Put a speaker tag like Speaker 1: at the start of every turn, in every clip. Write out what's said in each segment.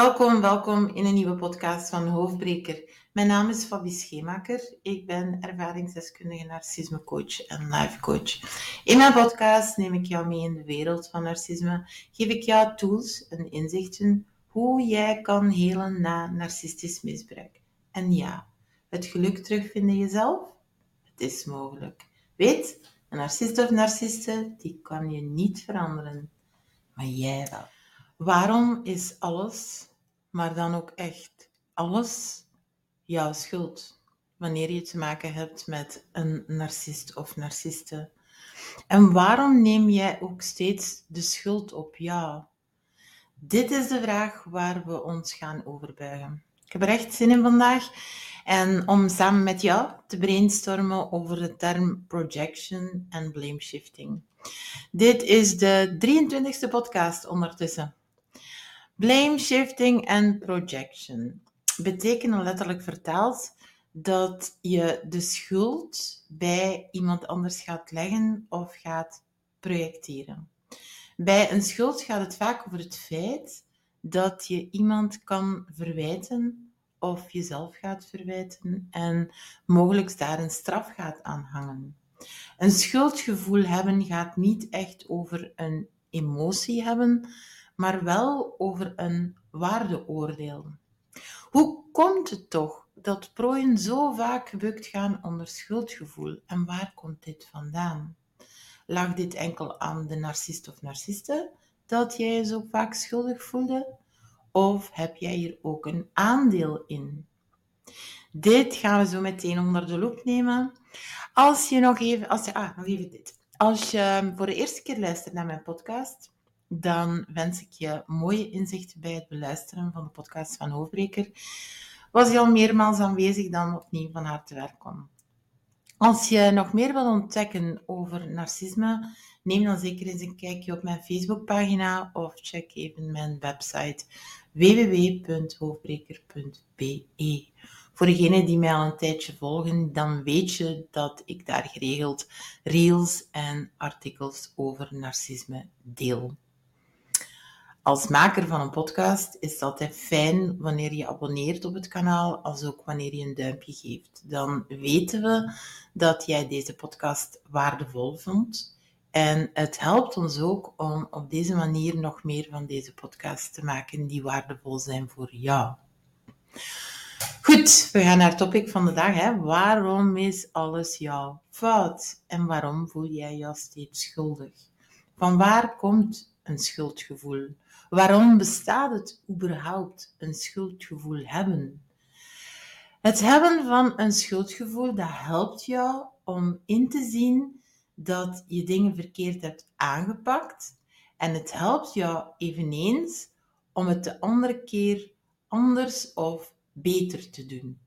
Speaker 1: Welkom, welkom in een nieuwe podcast van Hoofdbreker. Mijn naam is Fabi Schemaker. Ik ben ervaringsdeskundige narcismecoach en lifecoach. In mijn podcast neem ik jou mee in de wereld van narcisme. Geef ik jou tools en inzichten hoe jij kan helen na narcistisch misbruik. En ja, het geluk terugvinden jezelf, het is mogelijk. Weet, een narcist of narciste, die kan je niet veranderen. Maar jij wel. Waarom is alles, maar dan ook echt alles, jouw schuld? Wanneer je te maken hebt met een narcist of narciste. En waarom neem jij ook steeds de schuld op jou? Dit is de vraag waar we ons gaan overbuigen. Ik heb er echt zin in vandaag. En om samen met jou te brainstormen over de term projection en blame shifting. Dit is de 23e podcast ondertussen. Blame shifting en projection betekenen letterlijk vertaald dat je de schuld bij iemand anders gaat leggen of gaat projecteren. Bij een schuld gaat het vaak over het feit dat je iemand kan verwijten of jezelf gaat verwijten en mogelijk daar een straf gaat aan hangen. Een schuldgevoel hebben gaat niet echt over een emotie hebben, maar wel over een waardeoordeel. Hoe komt het toch dat prooien zo vaak gebukt gaan onder schuldgevoel en waar komt dit vandaan? Lag dit enkel aan de narcist of narciste dat jij je zo vaak schuldig voelde? Of heb jij hier ook een aandeel in? Dit gaan we zo meteen onder de loep nemen. Als je nog even, als je, ah, nog even dit. Als je voor de eerste keer luistert naar mijn podcast, dan wens ik je mooie inzichten bij het beluisteren van de podcast van Hoofdbreker. Was je al meermaals aanwezig, dan opnieuw van harte welkom. Als je nog meer wil ontdekken over narcisme, neem dan zeker eens een kijkje op mijn Facebookpagina of check even mijn website www.hoofdbreker.be. Voor degenen die mij al een tijdje volgen, dan weet je dat ik daar geregeld reels en artikels over narcisme deel. Als maker van een podcast is het altijd fijn wanneer je abonneert op het kanaal, als ook wanneer je een duimpje geeft. Dan weten we dat jij deze podcast waardevol vond. En het helpt ons ook om op deze manier nog meer van deze podcasts te maken die waardevol zijn voor jou. Goed, we gaan naar het topic van de dag. Hè. Waarom is alles jouw fout? En waarom voel jij je steeds schuldig? Van waar komt een schuldgevoel? Waarom bestaat het überhaupt, een schuldgevoel hebben? Het hebben van een schuldgevoel, dat helpt jou om in te zien dat je dingen verkeerd hebt aangepakt. En het helpt jou eveneens om het de andere keer anders of beter te doen.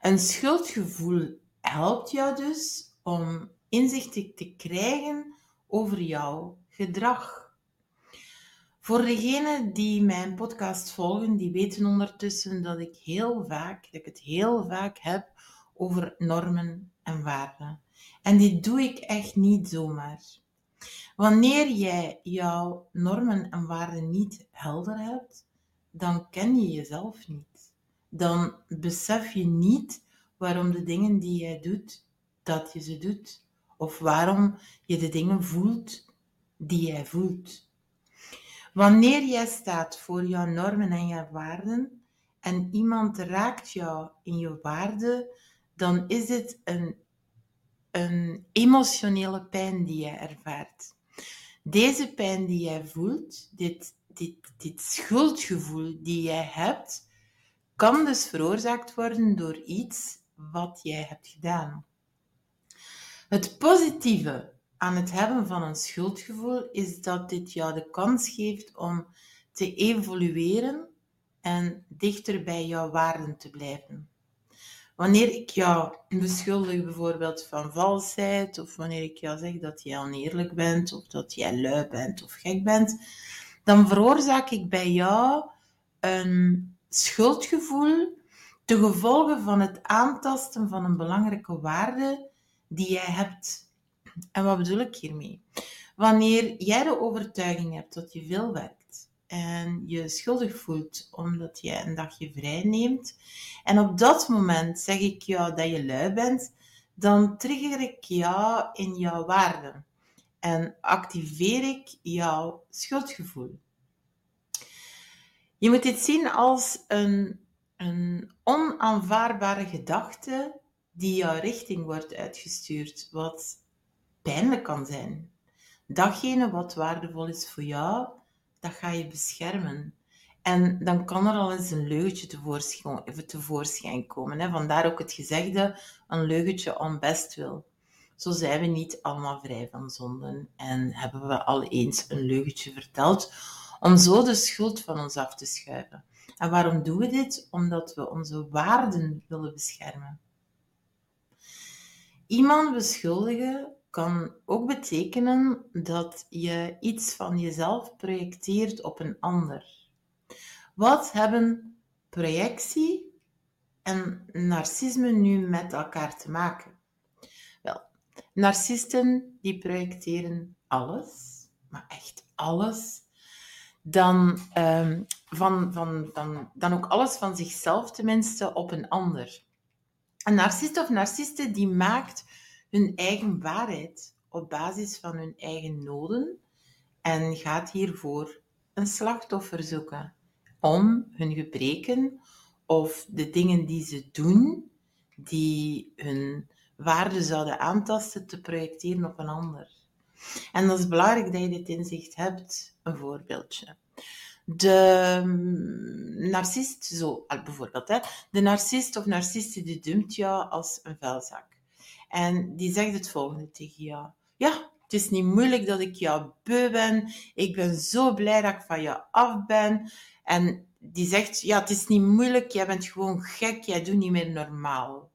Speaker 1: Een schuldgevoel helpt jou dus om inzicht te krijgen over jouw gedrag. Voor degenen die mijn podcast volgen, die weten ondertussen dat ik heel vaak, dat ik het heel vaak heb over normen en waarden. En dit doe ik echt niet zomaar. Wanneer jij jouw normen en waarden niet helder hebt, dan ken je jezelf niet. Dan besef je niet waarom de dingen die jij doet, dat je ze doet. Of waarom je de dingen voelt die jij voelt. Wanneer jij staat voor jouw normen en jouw waarden en iemand raakt jou in je waarden, dan is dit een, een emotionele pijn die je ervaart. Deze pijn die jij voelt, dit, dit, dit schuldgevoel die jij hebt, kan dus veroorzaakt worden door iets wat jij hebt gedaan. Het positieve aan het hebben van een schuldgevoel is dat dit jou de kans geeft om te evolueren en dichter bij jouw waarden te blijven. Wanneer ik jou beschuldig bijvoorbeeld van valsheid, of wanneer ik jou zeg dat jij oneerlijk bent, of dat jij lui bent of gek bent, dan veroorzaak ik bij jou een schuldgevoel te gevolge van het aantasten van een belangrijke waarde die jij hebt en wat bedoel ik hiermee? Wanneer jij de overtuiging hebt dat je veel werkt en je schuldig voelt omdat je een dagje vrij neemt. En op dat moment zeg ik jou dat je lui bent, dan trigger ik jou in jouw waarden en activeer ik jouw schuldgevoel. Je moet dit zien als een, een onaanvaardbare gedachte die jouw richting wordt uitgestuurd, wat pijnlijk kan zijn. Datgene wat waardevol is voor jou, dat ga je beschermen. En dan kan er al eens een leugentje tevoorschijn, tevoorschijn komen. Hè. Vandaar ook het gezegde, een leugentje om best wil. Zo zijn we niet allemaal vrij van zonden en hebben we al eens een leugentje verteld om zo de schuld van ons af te schuiven. En waarom doen we dit? Omdat we onze waarden willen beschermen. Iemand beschuldigen kan ook betekenen dat je iets van jezelf projecteert op een ander. Wat hebben projectie en narcisme nu met elkaar te maken? Wel, narcisten die projecteren alles, maar echt alles. Dan, van, van, van, dan ook alles van zichzelf tenminste op een ander. Een narcist of narciste die maakt hun eigen waarheid op basis van hun eigen noden en gaat hiervoor een slachtoffer zoeken om hun gebreken of de dingen die ze doen, die hun waarde zouden aantasten, te projecteren op een ander. En dat is belangrijk dat je dit inzicht hebt. Een voorbeeldje. De mm, narcist, zo bijvoorbeeld, hè, de narcist of narciste die dumpt jou als een vuilzak. En die zegt het volgende tegen jou. Ja, het is niet moeilijk dat ik jou beu ben. Ik ben zo blij dat ik van jou af ben. En die zegt, ja, het is niet moeilijk. Jij bent gewoon gek. Jij doet niet meer normaal.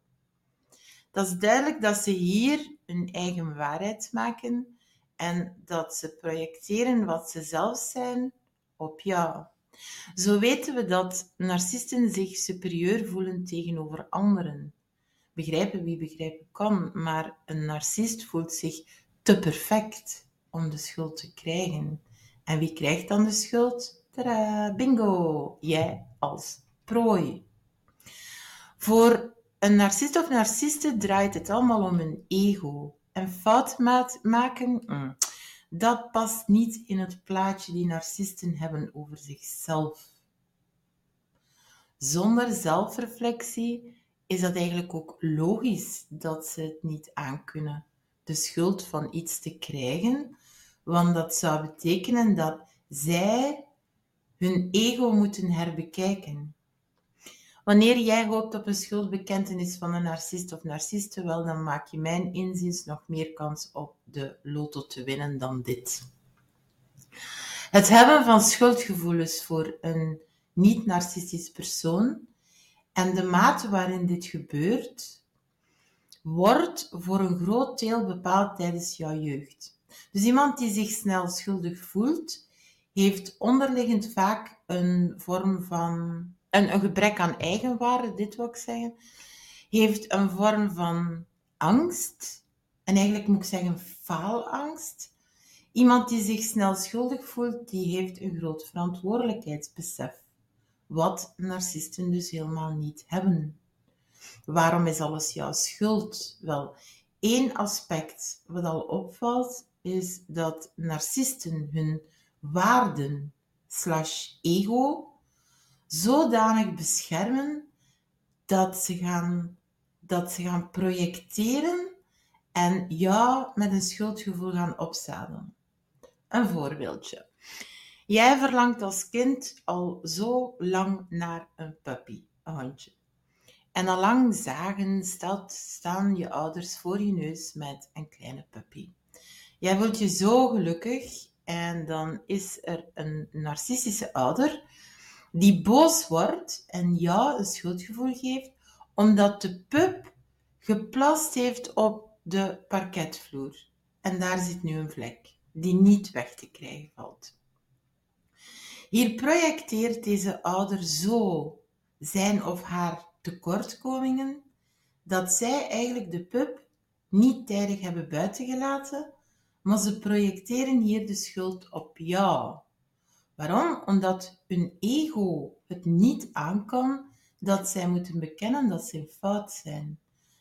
Speaker 1: Dat is duidelijk dat ze hier hun eigen waarheid maken en dat ze projecteren wat ze zelf zijn op jou. Zo weten we dat narcisten zich superieur voelen tegenover anderen begrijpen wie begrijpen kan, maar een narcist voelt zich te perfect om de schuld te krijgen. En wie krijgt dan de schuld? Tada, bingo! Jij als prooi. Voor een narcist of narciste draait het allemaal om een ego. En fout maken, mm, dat past niet in het plaatje die narcisten hebben over zichzelf. Zonder zelfreflectie is dat eigenlijk ook logisch dat ze het niet aankunnen de schuld van iets te krijgen, want dat zou betekenen dat zij hun ego moeten herbekijken. Wanneer jij hoopt op een schuldbekentenis van een narcist of narciste, wel, dan maak je mijn inziens nog meer kans op de loto te winnen dan dit. Het hebben van schuldgevoelens voor een niet-narcistisch persoon en de mate waarin dit gebeurt, wordt voor een groot deel bepaald tijdens jouw jeugd. Dus iemand die zich snel schuldig voelt, heeft onderliggend vaak een vorm van een, een gebrek aan eigenwaarde, dit wil ik zeggen, heeft een vorm van angst, en eigenlijk moet ik zeggen faalangst. Iemand die zich snel schuldig voelt, die heeft een groot verantwoordelijkheidsbesef wat narcisten dus helemaal niet hebben. Waarom is alles jouw schuld? Wel, één aspect wat al opvalt, is dat narcisten hun waarden slash ego zodanig beschermen dat ze gaan, dat ze gaan projecteren en jou met een schuldgevoel gaan opzadelen. Een voorbeeldje. Jij verlangt als kind al zo lang naar een puppy, een hondje. En al lang zagen staan je ouders voor je neus met een kleine puppy. Jij voelt je zo gelukkig en dan is er een narcistische ouder die boos wordt en jou een schuldgevoel geeft omdat de pup geplast heeft op de parketvloer. En daar zit nu een vlek die niet weg te krijgen valt. Hier projecteert deze ouder zo zijn of haar tekortkomingen dat zij eigenlijk de pup niet tijdig hebben buitengelaten, maar ze projecteren hier de schuld op jou. Waarom? Omdat hun ego het niet aankan dat zij moeten bekennen dat ze fout zijn.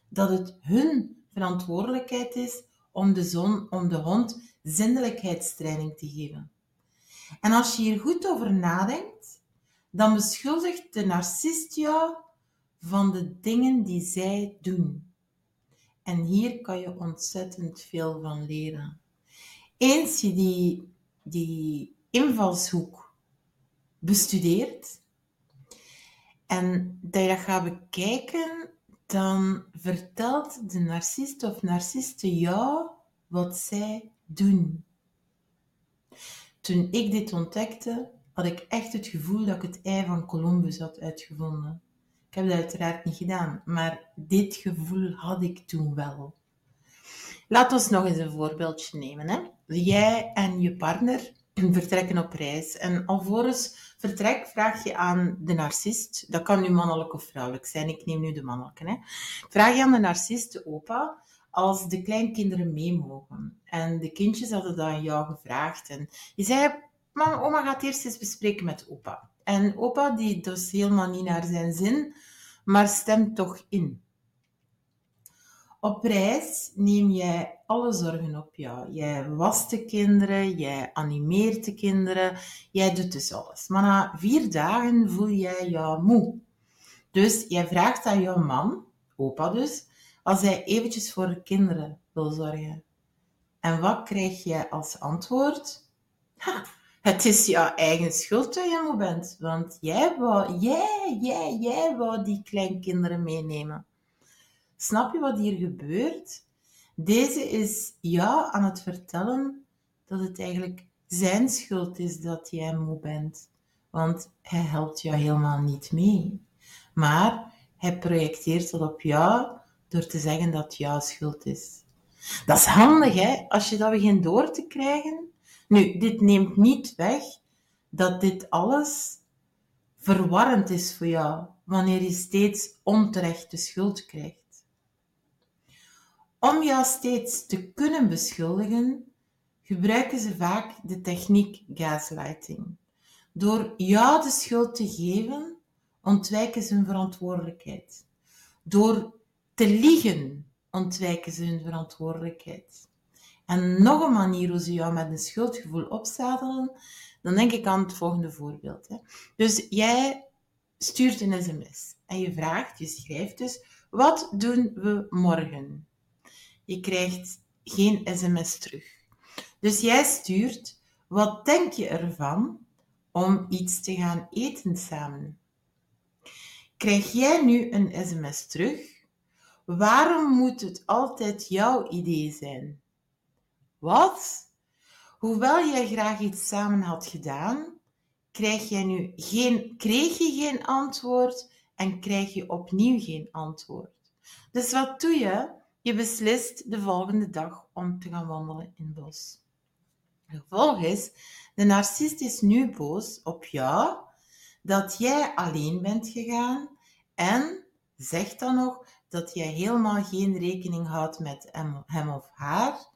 Speaker 1: Dat het hun verantwoordelijkheid is om de, zon, om de hond zindelijkheidstraining te geven. En als je hier goed over nadenkt, dan beschuldigt de narcist jou van de dingen die zij doen. En hier kan je ontzettend veel van leren. Eens je die, die invalshoek bestudeert en dat je dat gaat bekijken, dan vertelt de narcist of narciste jou wat zij doen. Toen ik dit ontdekte, had ik echt het gevoel dat ik het ei van Columbus had uitgevonden. Ik heb dat uiteraard niet gedaan, maar dit gevoel had ik toen wel. Laat ons nog eens een voorbeeldje nemen. Hè? Jij en je partner vertrekken op reis. En alvorens vertrek vraag je aan de narcist, dat kan nu mannelijk of vrouwelijk zijn, ik neem nu de mannelijke. Hè? Vraag je aan de narcist, de opa, als de kleinkinderen mee mogen. En de kindjes hadden dat aan jou gevraagd. En je zei, mama, oma gaat eerst eens bespreken met opa. En opa, die dus helemaal niet naar zijn zin, maar stemt toch in. Op reis neem jij alle zorgen op jou. Jij wast de kinderen, jij animeert de kinderen, jij doet dus alles. Maar na vier dagen voel jij jou moe. Dus jij vraagt aan jouw man, opa dus, als hij eventjes voor de kinderen wil zorgen. En wat krijg jij als antwoord? Het is jouw eigen schuld dat je moe bent, want jij wou, jij, jij, jij wou die kleinkinderen meenemen. Snap je wat hier gebeurt? Deze is jou aan het vertellen dat het eigenlijk zijn schuld is dat jij moe bent. Want hij helpt jou helemaal niet mee. Maar hij projecteert dat op jou door te zeggen dat het jouw schuld is. Dat is handig, hè? Als je dat begint door te krijgen. Nu, dit neemt niet weg dat dit alles verwarrend is voor jou wanneer je steeds onterecht de schuld krijgt. Om jou steeds te kunnen beschuldigen, gebruiken ze vaak de techniek gaslighting. Door jou de schuld te geven, ontwijken ze hun verantwoordelijkheid. Door te liegen, ontwijken ze hun verantwoordelijkheid. En nog een manier hoe ze jou met een schuldgevoel opzadelen, dan denk ik aan het volgende voorbeeld. Hè. Dus jij stuurt een sms en je vraagt, je schrijft dus, wat doen we morgen? Je krijgt geen sms terug. Dus jij stuurt, wat denk je ervan om iets te gaan eten samen? Krijg jij nu een sms terug? Waarom moet het altijd jouw idee zijn? Wat? Hoewel jij graag iets samen had gedaan, krijg jij nu geen, kreeg je geen antwoord en krijg je opnieuw geen antwoord. Dus wat doe je? Je beslist de volgende dag om te gaan wandelen in het bos. Gevolg is, de narcist is nu boos op jou dat jij alleen bent gegaan en zegt dan nog dat jij helemaal geen rekening houdt met hem of haar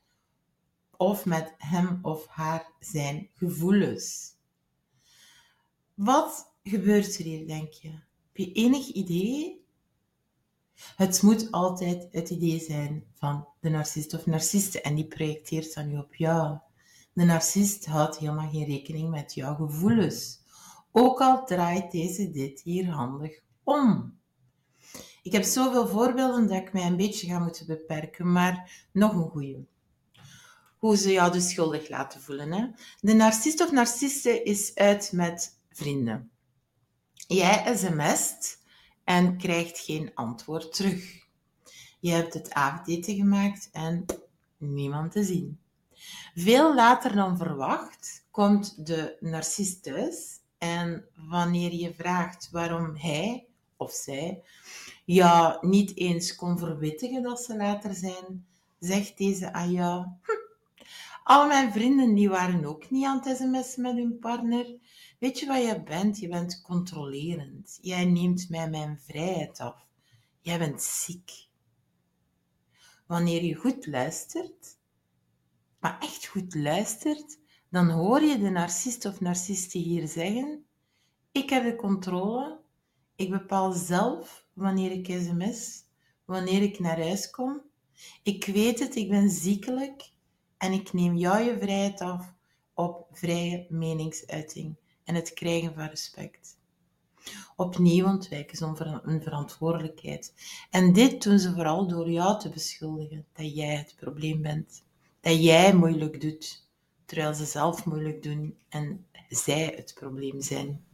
Speaker 1: of met hem of haar zijn gevoelens. Wat gebeurt er hier, denk je? Heb je enig idee het moet altijd het idee zijn van de narcist of narciste en die projecteert dan nu op jou. De narcist houdt helemaal geen rekening met jouw gevoelens. Ook al draait deze dit hier handig om. Ik heb zoveel voorbeelden dat ik mij een beetje ga moeten beperken, maar nog een goeie. Hoe ze jou dus schuldig laten voelen. Hè? De narcist of narciste is uit met vrienden. Jij sms't en krijgt geen antwoord terug. Je hebt het avondeten gemaakt en niemand te zien. Veel later dan verwacht komt de narcist thuis en wanneer je vraagt waarom hij of zij ja niet eens kon verwittigen dat ze later zijn, zegt deze aan jou, hm, al mijn vrienden die waren ook niet aan het sms met hun partner. Weet je wat je bent? Je bent controlerend. Jij neemt mij mijn vrijheid af. Jij bent ziek. Wanneer je goed luistert, maar echt goed luistert, dan hoor je de narcist of narciste hier zeggen: Ik heb de controle, ik bepaal zelf wanneer ik sms, wanneer ik naar huis kom. Ik weet het, ik ben ziekelijk en ik neem jou je vrijheid af op vrije meningsuiting en het krijgen van respect. Opnieuw ontwijken ze een verantwoordelijkheid. En dit doen ze vooral door jou te beschuldigen dat jij het probleem bent. Dat jij moeilijk doet, terwijl ze zelf moeilijk doen en zij het probleem zijn.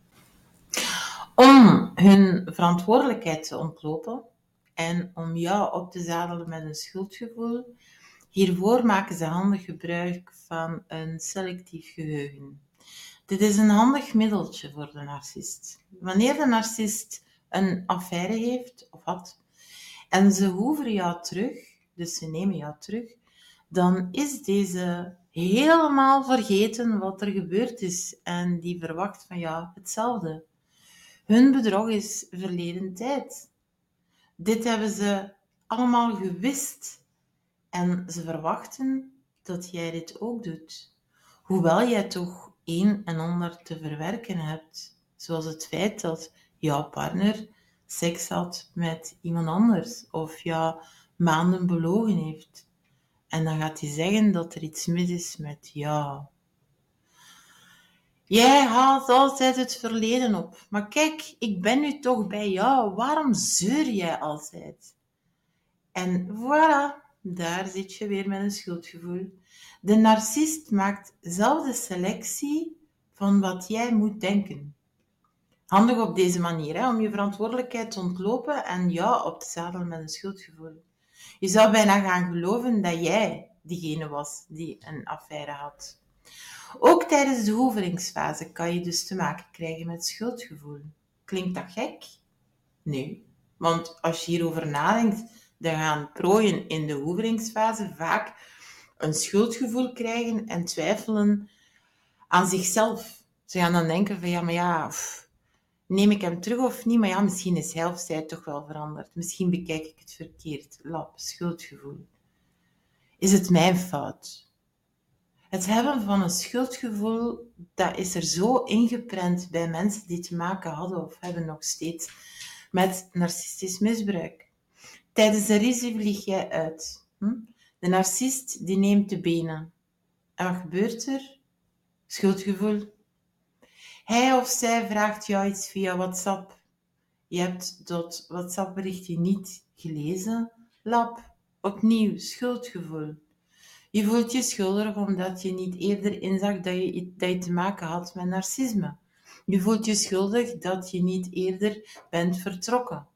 Speaker 1: Om hun verantwoordelijkheid te ontlopen en om jou op te zadelen met een schuldgevoel, hiervoor maken ze handig gebruik van een selectief geheugen. Dit is een handig middeltje voor de narcist. Wanneer de narcist een affaire heeft of had en ze hoeven jou terug, dus ze nemen jou terug, dan is deze helemaal vergeten wat er gebeurd is en die verwacht van jou hetzelfde. Hun bedrog is verleden tijd. Dit hebben ze allemaal gewist en ze verwachten dat jij dit ook doet. Hoewel jij toch een en ander te verwerken hebt. Zoals het feit dat jouw partner seks had met iemand anders of jou maanden belogen heeft. En dan gaat hij zeggen dat er iets mis is met jou. Jij haalt altijd het verleden op. Maar kijk, ik ben nu toch bij jou. Waarom zeur jij altijd? En voilà, daar zit je weer met een schuldgevoel. De narcist maakt zelf de selectie van wat jij moet denken. Handig op deze manier, hè, om je verantwoordelijkheid te ontlopen en jou op te zadelen met een schuldgevoel. Je zou bijna gaan geloven dat jij diegene was die een affaire had. Ook tijdens de hoeveringsfase kan je dus te maken krijgen met schuldgevoel. Klinkt dat gek? Nee, want als je hierover nadenkt, dan gaan prooien in de hoeveringsfase vaak een schuldgevoel krijgen en twijfelen aan zichzelf. Ze gaan dan denken van ja, maar ja, neem ik hem terug of niet? Maar ja, misschien is hij of zij toch wel veranderd. Misschien bekijk ik het verkeerd. Lap, schuldgevoel. Is het mijn fout? Het hebben van een schuldgevoel, dat is er zo ingeprent bij mensen die te maken hadden of hebben nog steeds met narcistisch misbruik. Tijdens de risi vlieg jij uit. Hm? De narcist die neemt de benen. En wat gebeurt er? Schuldgevoel. Hij of zij vraagt jou iets via WhatsApp. Je hebt dat WhatsApp-berichtje niet gelezen. Lap, opnieuw, schuldgevoel. Je voelt je schuldig omdat je niet eerder inzag dat je, dat je te maken had met narcisme. Je voelt je schuldig dat je niet eerder bent vertrokken.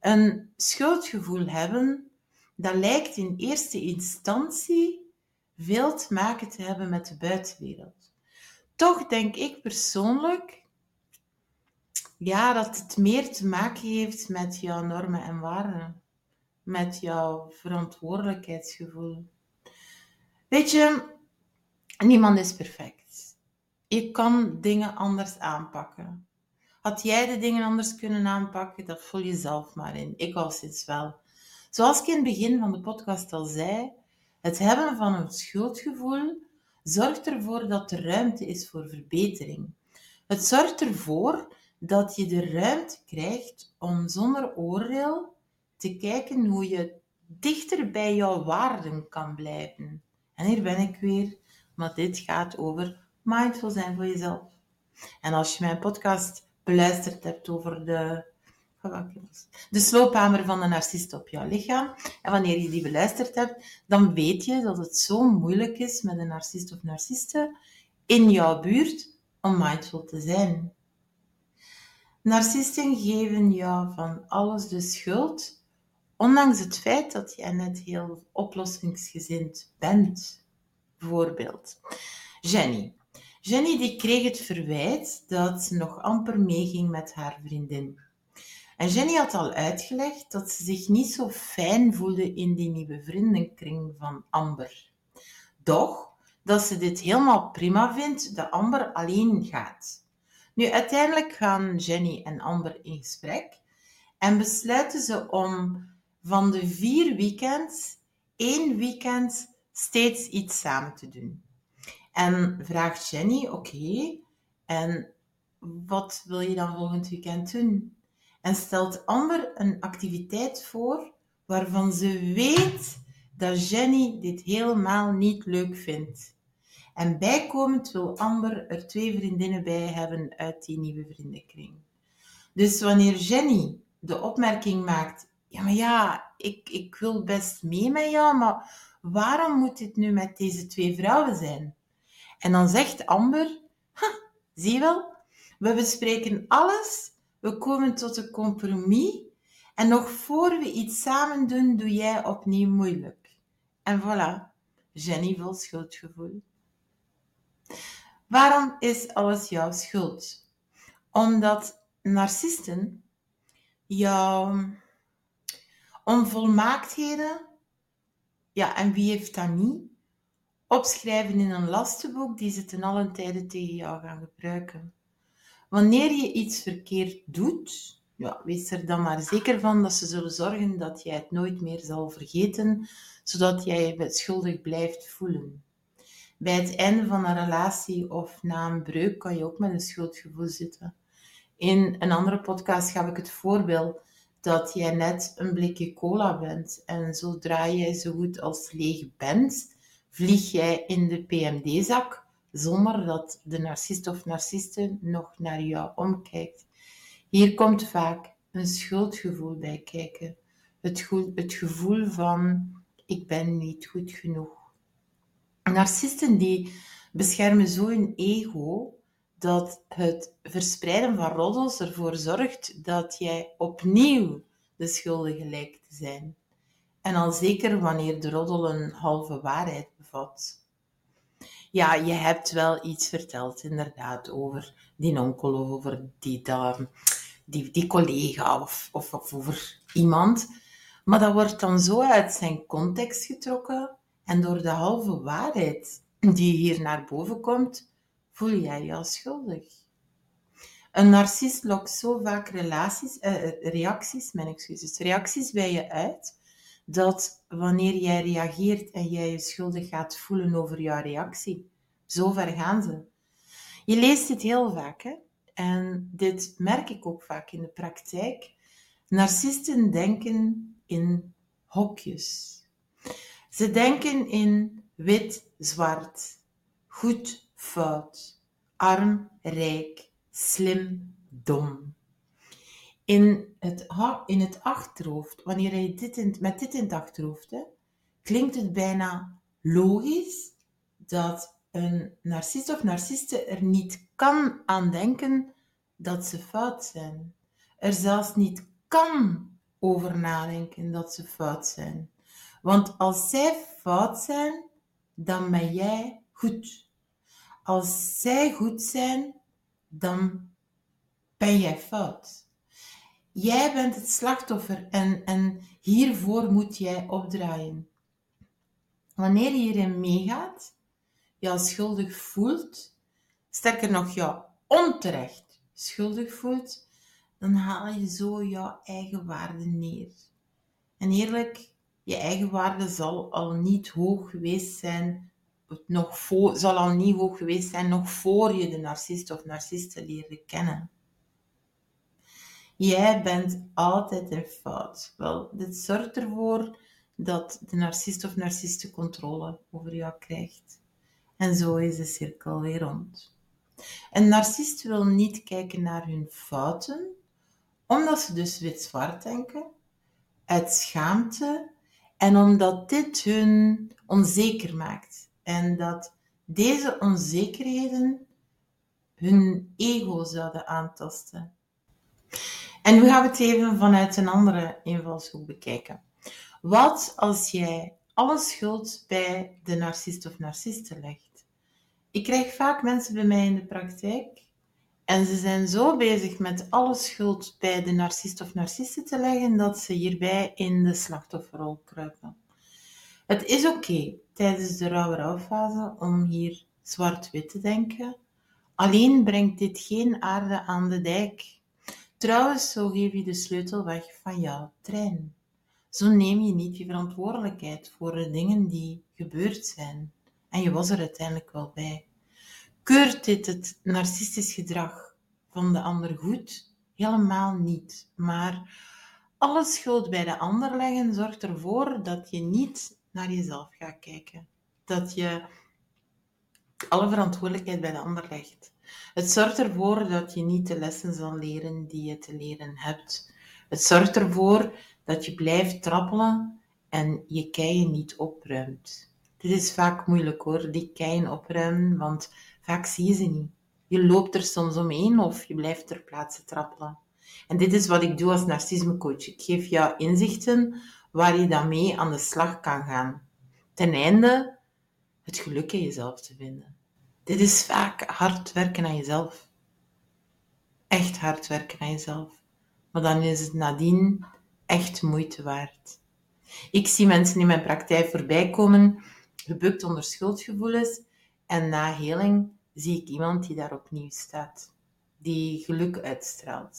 Speaker 1: Een schuldgevoel hebben, dat lijkt in eerste instantie veel te maken te hebben met de buitenwereld. Toch denk ik persoonlijk ja, dat het meer te maken heeft met jouw normen en waarden, met jouw verantwoordelijkheidsgevoel. Weet je, niemand is perfect. Je kan dingen anders aanpakken. Had jij de dingen anders kunnen aanpakken, dat voel je zelf maar in. Ik al sinds wel. Zoals ik in het begin van de podcast al zei, het hebben van een schuldgevoel zorgt ervoor dat er ruimte is voor verbetering. Het zorgt ervoor dat je de ruimte krijgt om zonder oordeel te kijken hoe je dichter bij jouw waarden kan blijven. En hier ben ik weer, maar dit gaat over mindful zijn voor jezelf. En als je mijn podcast beluisterd hebt over de, de sloophamer van de narcist op jouw lichaam, en wanneer je die beluisterd hebt, dan weet je dat het zo moeilijk is met een narcist of narciste in jouw buurt om mindful te zijn. Narcisten geven jou van alles de schuld, ondanks het feit dat je net heel oplossingsgezind bent. Bijvoorbeeld, Jenny. Jenny die kreeg het verwijt dat ze nog amper meeging met haar vriendin. En Jenny had al uitgelegd dat ze zich niet zo fijn voelde in die nieuwe vriendenkring van Amber. Doch dat ze dit helemaal prima vindt dat Amber alleen gaat. Nu, uiteindelijk gaan Jenny en Amber in gesprek en besluiten ze om van de vier weekends één weekend steeds iets samen te doen. En vraagt Jenny, oké, en wat wil je dan volgend weekend doen? En stelt Amber een activiteit voor waarvan ze weet dat Jenny dit helemaal niet leuk vindt. En bijkomend wil Amber er twee vriendinnen bij hebben uit die nieuwe vriendenkring. Dus wanneer Jenny de opmerking maakt, ja maar ja, ik, ik wil best mee met jou, maar waarom moet dit nu met deze twee vrouwen zijn? En dan zegt Amber, zie je wel, we bespreken alles, we komen tot een compromis en nog voor we iets samen doen, doe jij opnieuw moeilijk. En voilà, Jenny vol schuldgevoel. Waarom is alles jouw schuld? Omdat narcisten jouw onvolmaaktheden, ja, en wie heeft dat niet, opschrijven in een lastenboek die ze ten allen tijde tegen jou gaan gebruiken. Wanneer je iets verkeerd doet, ja, wees er dan maar zeker van dat ze zullen zorgen dat jij het nooit meer zal vergeten, zodat jij je schuldig blijft voelen. Bij het einde van een relatie of na een breuk kan je ook met een schuldgevoel zitten. In een andere podcast gaf ik het voorbeeld dat jij net een blikje cola bent en zodra jij zo goed als leeg bent, vlieg jij in de PMD-zak zonder dat de narcist of narciste nog naar jou omkijkt. Hier komt vaak een schuldgevoel bij kijken. Het, het gevoel van ik ben niet goed genoeg. Narcisten die beschermen zo hun ego dat het verspreiden van roddels ervoor zorgt dat jij opnieuw de schuldige lijkt te zijn. En al zeker wanneer de roddel een halve waarheid bevat. Ja, je hebt wel iets verteld, inderdaad, over die onkel of over die, die, die collega of, of, of over iemand. Maar dat wordt dan zo uit zijn context getrokken en door de halve waarheid die hier naar boven komt, voel jij je als schuldig. Een narcist lokt zo vaak relaties, eh, reacties, mijn excuses, reacties bij je uit, dat wanneer jij reageert en jij je schuldig gaat voelen over jouw reactie, zo ver gaan ze. Je leest dit heel vaak, hè? en dit merk ik ook vaak in de praktijk. Narcisten denken in hokjes. Ze denken in wit, zwart, goed, fout, arm, rijk, slim, dom. In het, in het achterhoofd, wanneer je dit in, met dit in het achterhoofd, hè, klinkt het bijna logisch dat een narcist of narciste er niet kan aan denken dat ze fout zijn. Er zelfs niet kan over nadenken dat ze fout zijn. Want als zij fout zijn, dan ben jij goed. Als zij goed zijn, dan ben jij fout. Jij bent het slachtoffer en, en hiervoor moet jij opdraaien. Wanneer je hierin meegaat, je schuldig voelt, sterker nog, jou onterecht schuldig voelt, dan haal je zo jouw eigen waarde neer. En eerlijk, je eigen waarde zal al niet hoog geweest zijn, nog voor, zal al niet hoog geweest zijn nog voor je de narcist of narciste leerde kennen. Jij bent altijd in fout. Wel, dit zorgt ervoor dat de narcist of narciste controle over jou krijgt. En zo is de cirkel weer rond. Een narcist wil niet kijken naar hun fouten, omdat ze dus wit-zwart denken, uit schaamte en omdat dit hun onzeker maakt. En dat deze onzekerheden hun ego zouden aantasten. En nu gaan we het even vanuit een andere invalshoek bekijken. Wat als jij alle schuld bij de narcist of narciste legt? Ik krijg vaak mensen bij mij in de praktijk en ze zijn zo bezig met alle schuld bij de narcist of narciste te leggen dat ze hierbij in de slachtofferrol kruipen. Het is oké tijdens de rauwe om hier zwart-wit te denken. Alleen brengt dit geen aarde aan de dijk. Trouwens, zo geef je de sleutel weg van jouw trein. Zo neem je niet je verantwoordelijkheid voor de dingen die gebeurd zijn. En je was er uiteindelijk wel bij. Keurt dit het narcistisch gedrag van de ander goed? Helemaal niet. Maar alle schuld bij de ander leggen zorgt ervoor dat je niet naar jezelf gaat kijken. Dat je alle verantwoordelijkheid bij de ander legt. Het zorgt ervoor dat je niet de lessen zal leren die je te leren hebt. Het zorgt ervoor dat je blijft trappelen en je keien niet opruimt. Dit is vaak moeilijk hoor, die keien opruimen, want vaak zie je ze niet. Je loopt er soms omheen of je blijft ter plaatse trappelen. En dit is wat ik doe als narcismecoach. Ik geef jou inzichten waar je dan mee aan de slag kan gaan. Ten einde het geluk in jezelf te vinden. Dit is vaak hard werken aan jezelf. Echt hard werken aan jezelf. Maar dan is het nadien echt moeite waard. Ik zie mensen in mijn praktijk voorbij komen, gebukt onder schuldgevoelens, en na heling zie ik iemand die daar opnieuw staat, die geluk uitstraalt,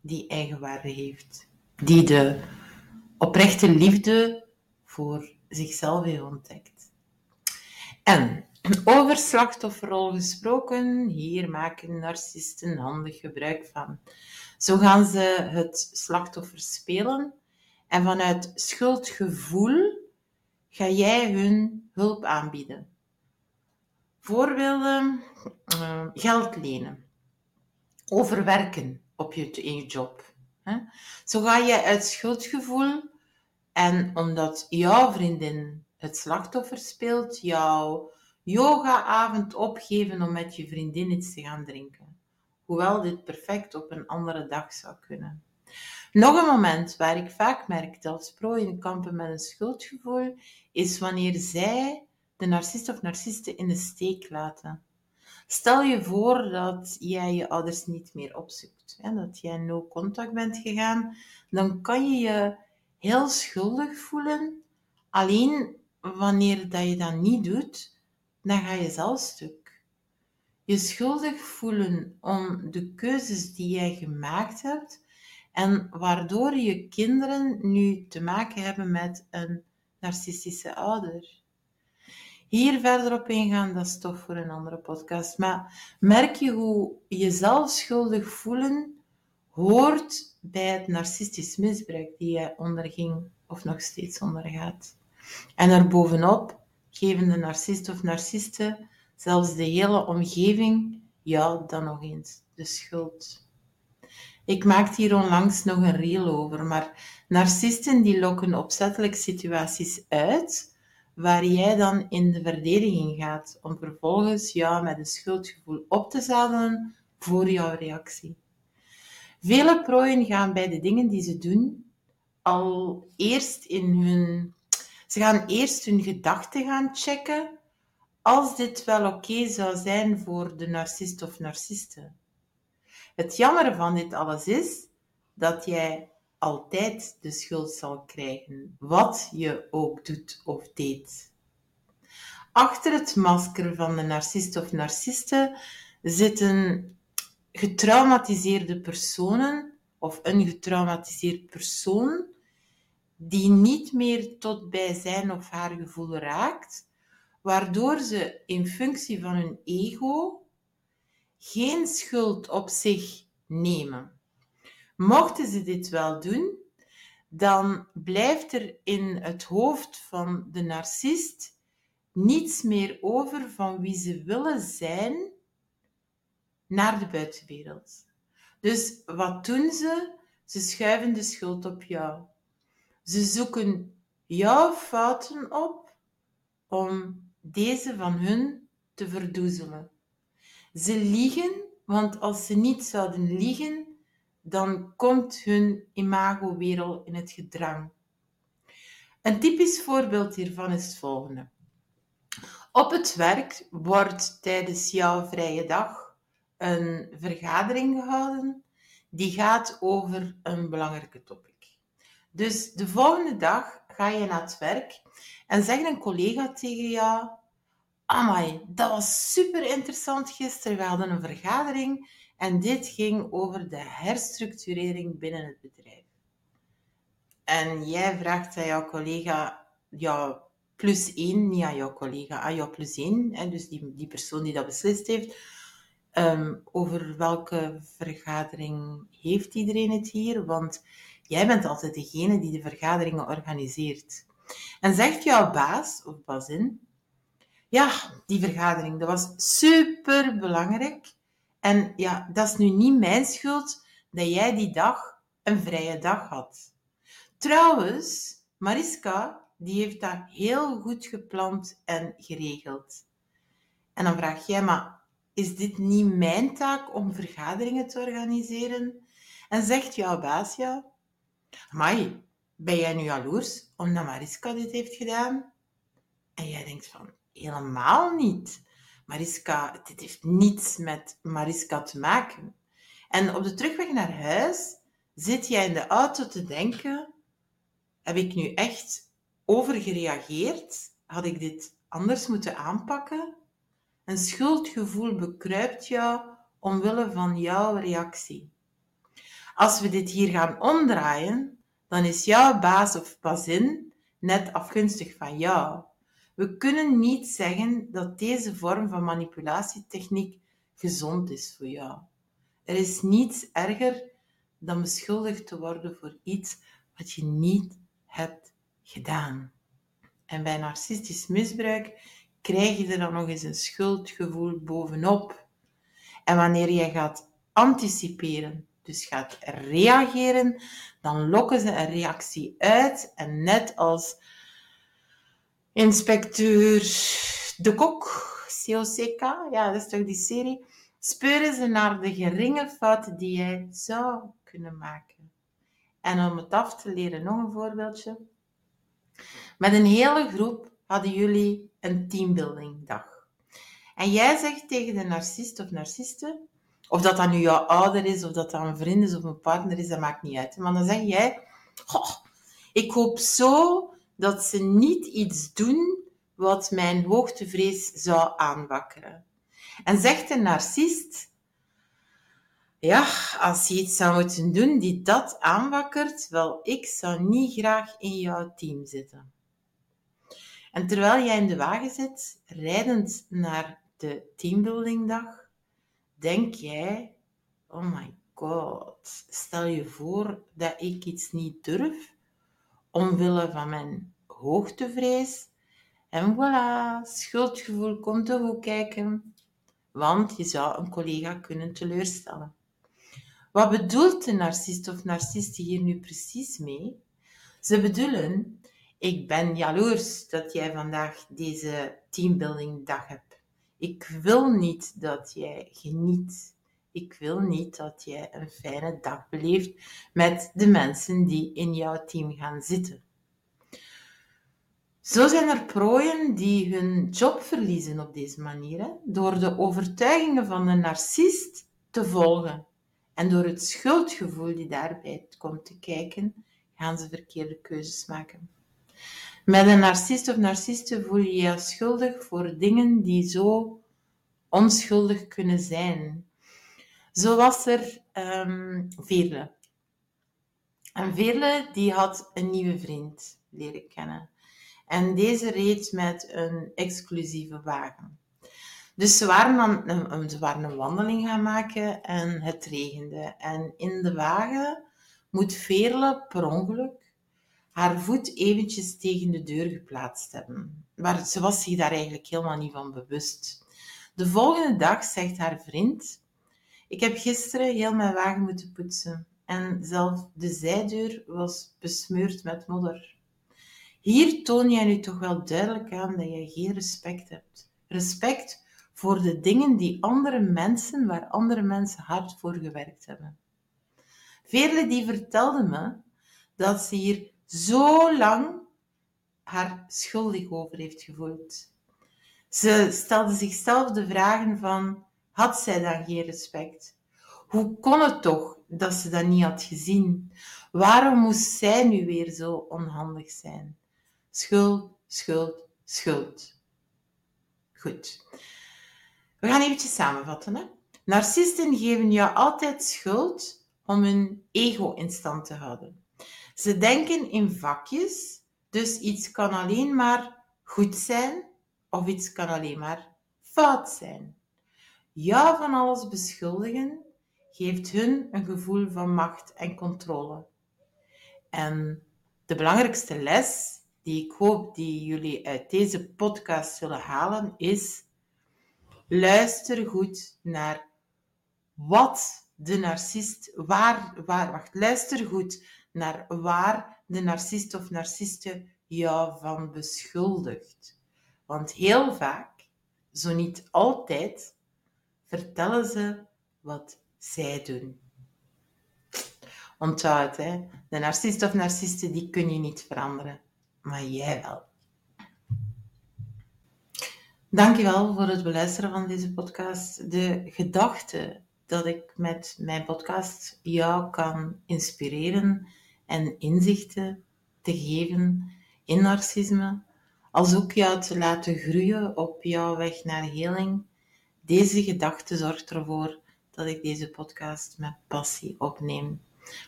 Speaker 1: die eigenwaarde heeft, die de oprechte liefde voor zichzelf heeft ontdekt. En over slachtofferrol gesproken, hier maken narcisten handig gebruik van. Zo gaan ze het slachtoffer spelen en vanuit schuldgevoel ga jij hun hulp aanbieden. Voorbeelden, uh, geld lenen, overwerken op je, in je job. Zo ga je uit schuldgevoel en omdat jouw vriendin het slachtoffer speelt, jouw yogaavond opgeven om met je vriendin iets te gaan drinken. Hoewel dit perfect op een andere dag zou kunnen. Nog een moment waar ik vaak merk dat prooien kampen met een schuldgevoel, is wanneer zij de narcist of narciste in de steek laten. Stel je voor dat jij je ouders niet meer opzoekt, hè, dat jij no contact bent gegaan, dan kan je je heel schuldig voelen. Alleen wanneer dat je dat niet doet, dan ga je zelf stuk. Je schuldig voelen om de keuzes die jij gemaakt hebt en waardoor je kinderen nu te maken hebben met een narcistische ouder. Hier verder op ingaan, dat is toch voor een andere podcast. Maar merk je hoe jezelf schuldig voelen hoort bij het narcistisch misbruik die je onderging of nog steeds ondergaat. En erbovenop geven de narcist of narcisten zelfs de hele omgeving jou dan nog eens de schuld. Ik maakte hier onlangs nog een reel over, maar narcisten die lokken opzettelijk situaties uit waar jij dan in de verdediging gaat om vervolgens jou met een schuldgevoel op te zadelen voor jouw reactie. Vele prooien gaan bij de dingen die ze doen al eerst in hun ze gaan eerst hun gedachten gaan checken als dit wel oké zou zijn voor de narcist of narciste. Het jammer van dit alles is dat jij altijd de schuld zal krijgen, wat je ook doet of deed. Achter het masker van de narcist of narciste zitten getraumatiseerde personen of een getraumatiseerd persoon die niet meer tot bij zijn of haar gevoel raakt, waardoor ze in functie van hun ego geen schuld op zich nemen. Mochten ze dit wel doen, dan blijft er in het hoofd van de narcist niets meer over van wie ze willen zijn naar de buitenwereld. Dus wat doen ze? Ze schuiven de schuld op jou. Ze zoeken jouw fouten op om deze van hun te verdoezelen. Ze liegen, want als ze niet zouden liegen, dan komt hun imago in het gedrang. Een typisch voorbeeld hiervan is het volgende. Op het werk wordt tijdens jouw vrije dag een vergadering gehouden die gaat over een belangrijke topic. Dus de volgende dag ga je naar het werk en zegt een collega tegen jou: Amai, dat was super interessant gisteren. We hadden een vergadering en dit ging over de herstructurering binnen het bedrijf. En jij vraagt aan jouw collega: Ja, plus één, niet aan jouw collega, aan jou plus één. Dus die, die persoon die dat beslist heeft. Ehm, over welke vergadering heeft iedereen het hier? Want jij bent altijd degene die de vergaderingen organiseert. En zegt jouw baas of bazin, ja, die vergadering, dat was super belangrijk. En ja, dat is nu niet mijn schuld dat jij die dag een vrije dag had. Trouwens, Mariska, die heeft dat heel goed gepland en geregeld. En dan vraag jij, maar is dit niet mijn taak om vergaderingen te organiseren? En zegt jouw baas ja, Mai, ben jij nu jaloers omdat Mariska dit heeft gedaan? En jij denkt van, helemaal niet. Mariska, dit heeft niets met Mariska te maken. En op de terugweg naar huis zit jij in de auto te denken, heb ik nu echt overgereageerd? Had ik dit anders moeten aanpakken? Een schuldgevoel bekruipt jou omwille van jouw reactie. Als we dit hier gaan omdraaien, dan is jouw baas of bazin net afgunstig van jou. We kunnen niet zeggen dat deze vorm van manipulatietechniek gezond is voor jou. Er is niets erger dan beschuldigd te worden voor iets wat je niet hebt gedaan. En bij narcistisch misbruik krijg je er dan nog eens een schuldgevoel bovenop. En wanneer jij gaat anticiperen, dus gaat reageren, dan lokken ze een reactie uit. En net als inspecteur De Kok, COCK, ja, dat is toch die serie, speuren ze naar de geringe fouten die jij zou kunnen maken. En om het af te leren, nog een voorbeeldje. Met een hele groep hadden jullie een teambuilding dag. En jij zegt tegen de narcist of narciste, of dat dan nu jouw ouder is, of dat dat een vriend is of een partner is, dat maakt niet uit. Maar dan zeg jij, ik hoop zo dat ze niet iets doen wat mijn hoogtevrees zou aanwakkeren. En zegt de narcist, ja, als je iets zou moeten doen die dat aanwakkert, wel, ik zou niet graag in jouw team zitten. En terwijl jij in de wagen zit, rijdend naar de teambuildingdag, denk jij, oh my god, stel je voor dat ik iets niet durf, omwille van mijn hoogtevrees. En voilà, schuldgevoel komt er ook kijken, want je zou een collega kunnen teleurstellen. Wat bedoelt de narcist of narciste hier nu precies mee? Ze bedoelen, ik ben jaloers dat jij vandaag deze teambuilding dag hebt. Ik wil niet dat jij geniet. Ik wil niet dat jij een fijne dag beleeft met de mensen die in jouw team gaan zitten. Zo zijn er prooien die hun job verliezen op deze manier, door de overtuigingen van een narcist te volgen. En door het schuldgevoel die daarbij komt te kijken, gaan ze verkeerde keuzes maken. Met een narcist of narciste voel je je schuldig voor dingen die zo onschuldig kunnen zijn. Zo was er um, Veerle. En Veerle die had een nieuwe vriend leren kennen. En deze reed met een exclusieve wagen. Dus ze waren, dan, ze waren een wandeling gaan maken en het regende. En in de wagen moet Veerle per ongeluk haar voet eventjes tegen de deur geplaatst hebben. Maar ze was zich daar eigenlijk helemaal niet van bewust. De volgende dag zegt haar vriend: Ik heb gisteren heel mijn wagen moeten poetsen. En zelf de zijdeur was besmeurd met modder. Hier toon jij nu toch wel duidelijk aan dat jij geen respect hebt. Respect voor de dingen die andere mensen, waar andere mensen hard voor gewerkt hebben. Veerle die vertelde me dat ze hier zo lang haar schuldig over heeft gevoeld. Ze stelde zichzelf de vragen van, had zij dan geen respect? Hoe kon het toch dat ze dat niet had gezien? Waarom moest zij nu weer zo onhandig zijn? Schuld, schuld, schuld. Goed. We gaan eventjes samenvatten. Hè? Narcisten geven jou altijd schuld om hun ego in stand te houden. Ze denken in vakjes, dus iets kan alleen maar goed zijn of iets kan alleen maar fout zijn. Ja van alles beschuldigen geeft hun een gevoel van macht en controle. En de belangrijkste les die ik hoop die jullie uit deze podcast zullen halen is luister goed naar wat de narcist, waar, waar, wacht, luister goed naar waar de narcist of narciste jou van beschuldigt. Want heel vaak, zo niet altijd, vertellen ze wat zij doen. Onthoud, hè? de narcist of narciste die kun je niet veranderen, maar jij wel. Dankjewel voor het beluisteren van deze podcast. De gedachte dat ik met mijn podcast jou kan inspireren en inzichten te geven in narcisme, als ook jou te laten groeien op jouw weg naar heling. Deze gedachte zorgt ervoor dat ik deze podcast met passie opneem.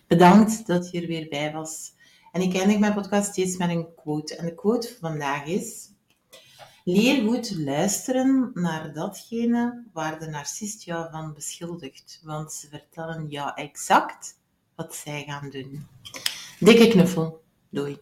Speaker 1: Bedankt dat je er weer bij was. En ik eindig mijn podcast steeds met een quote. En de quote van vandaag is: Leer goed luisteren naar datgene waar de narcist jou van beschuldigt, want ze vertellen jou exact wat zij gaan doen. Dikke knuffel. Doei.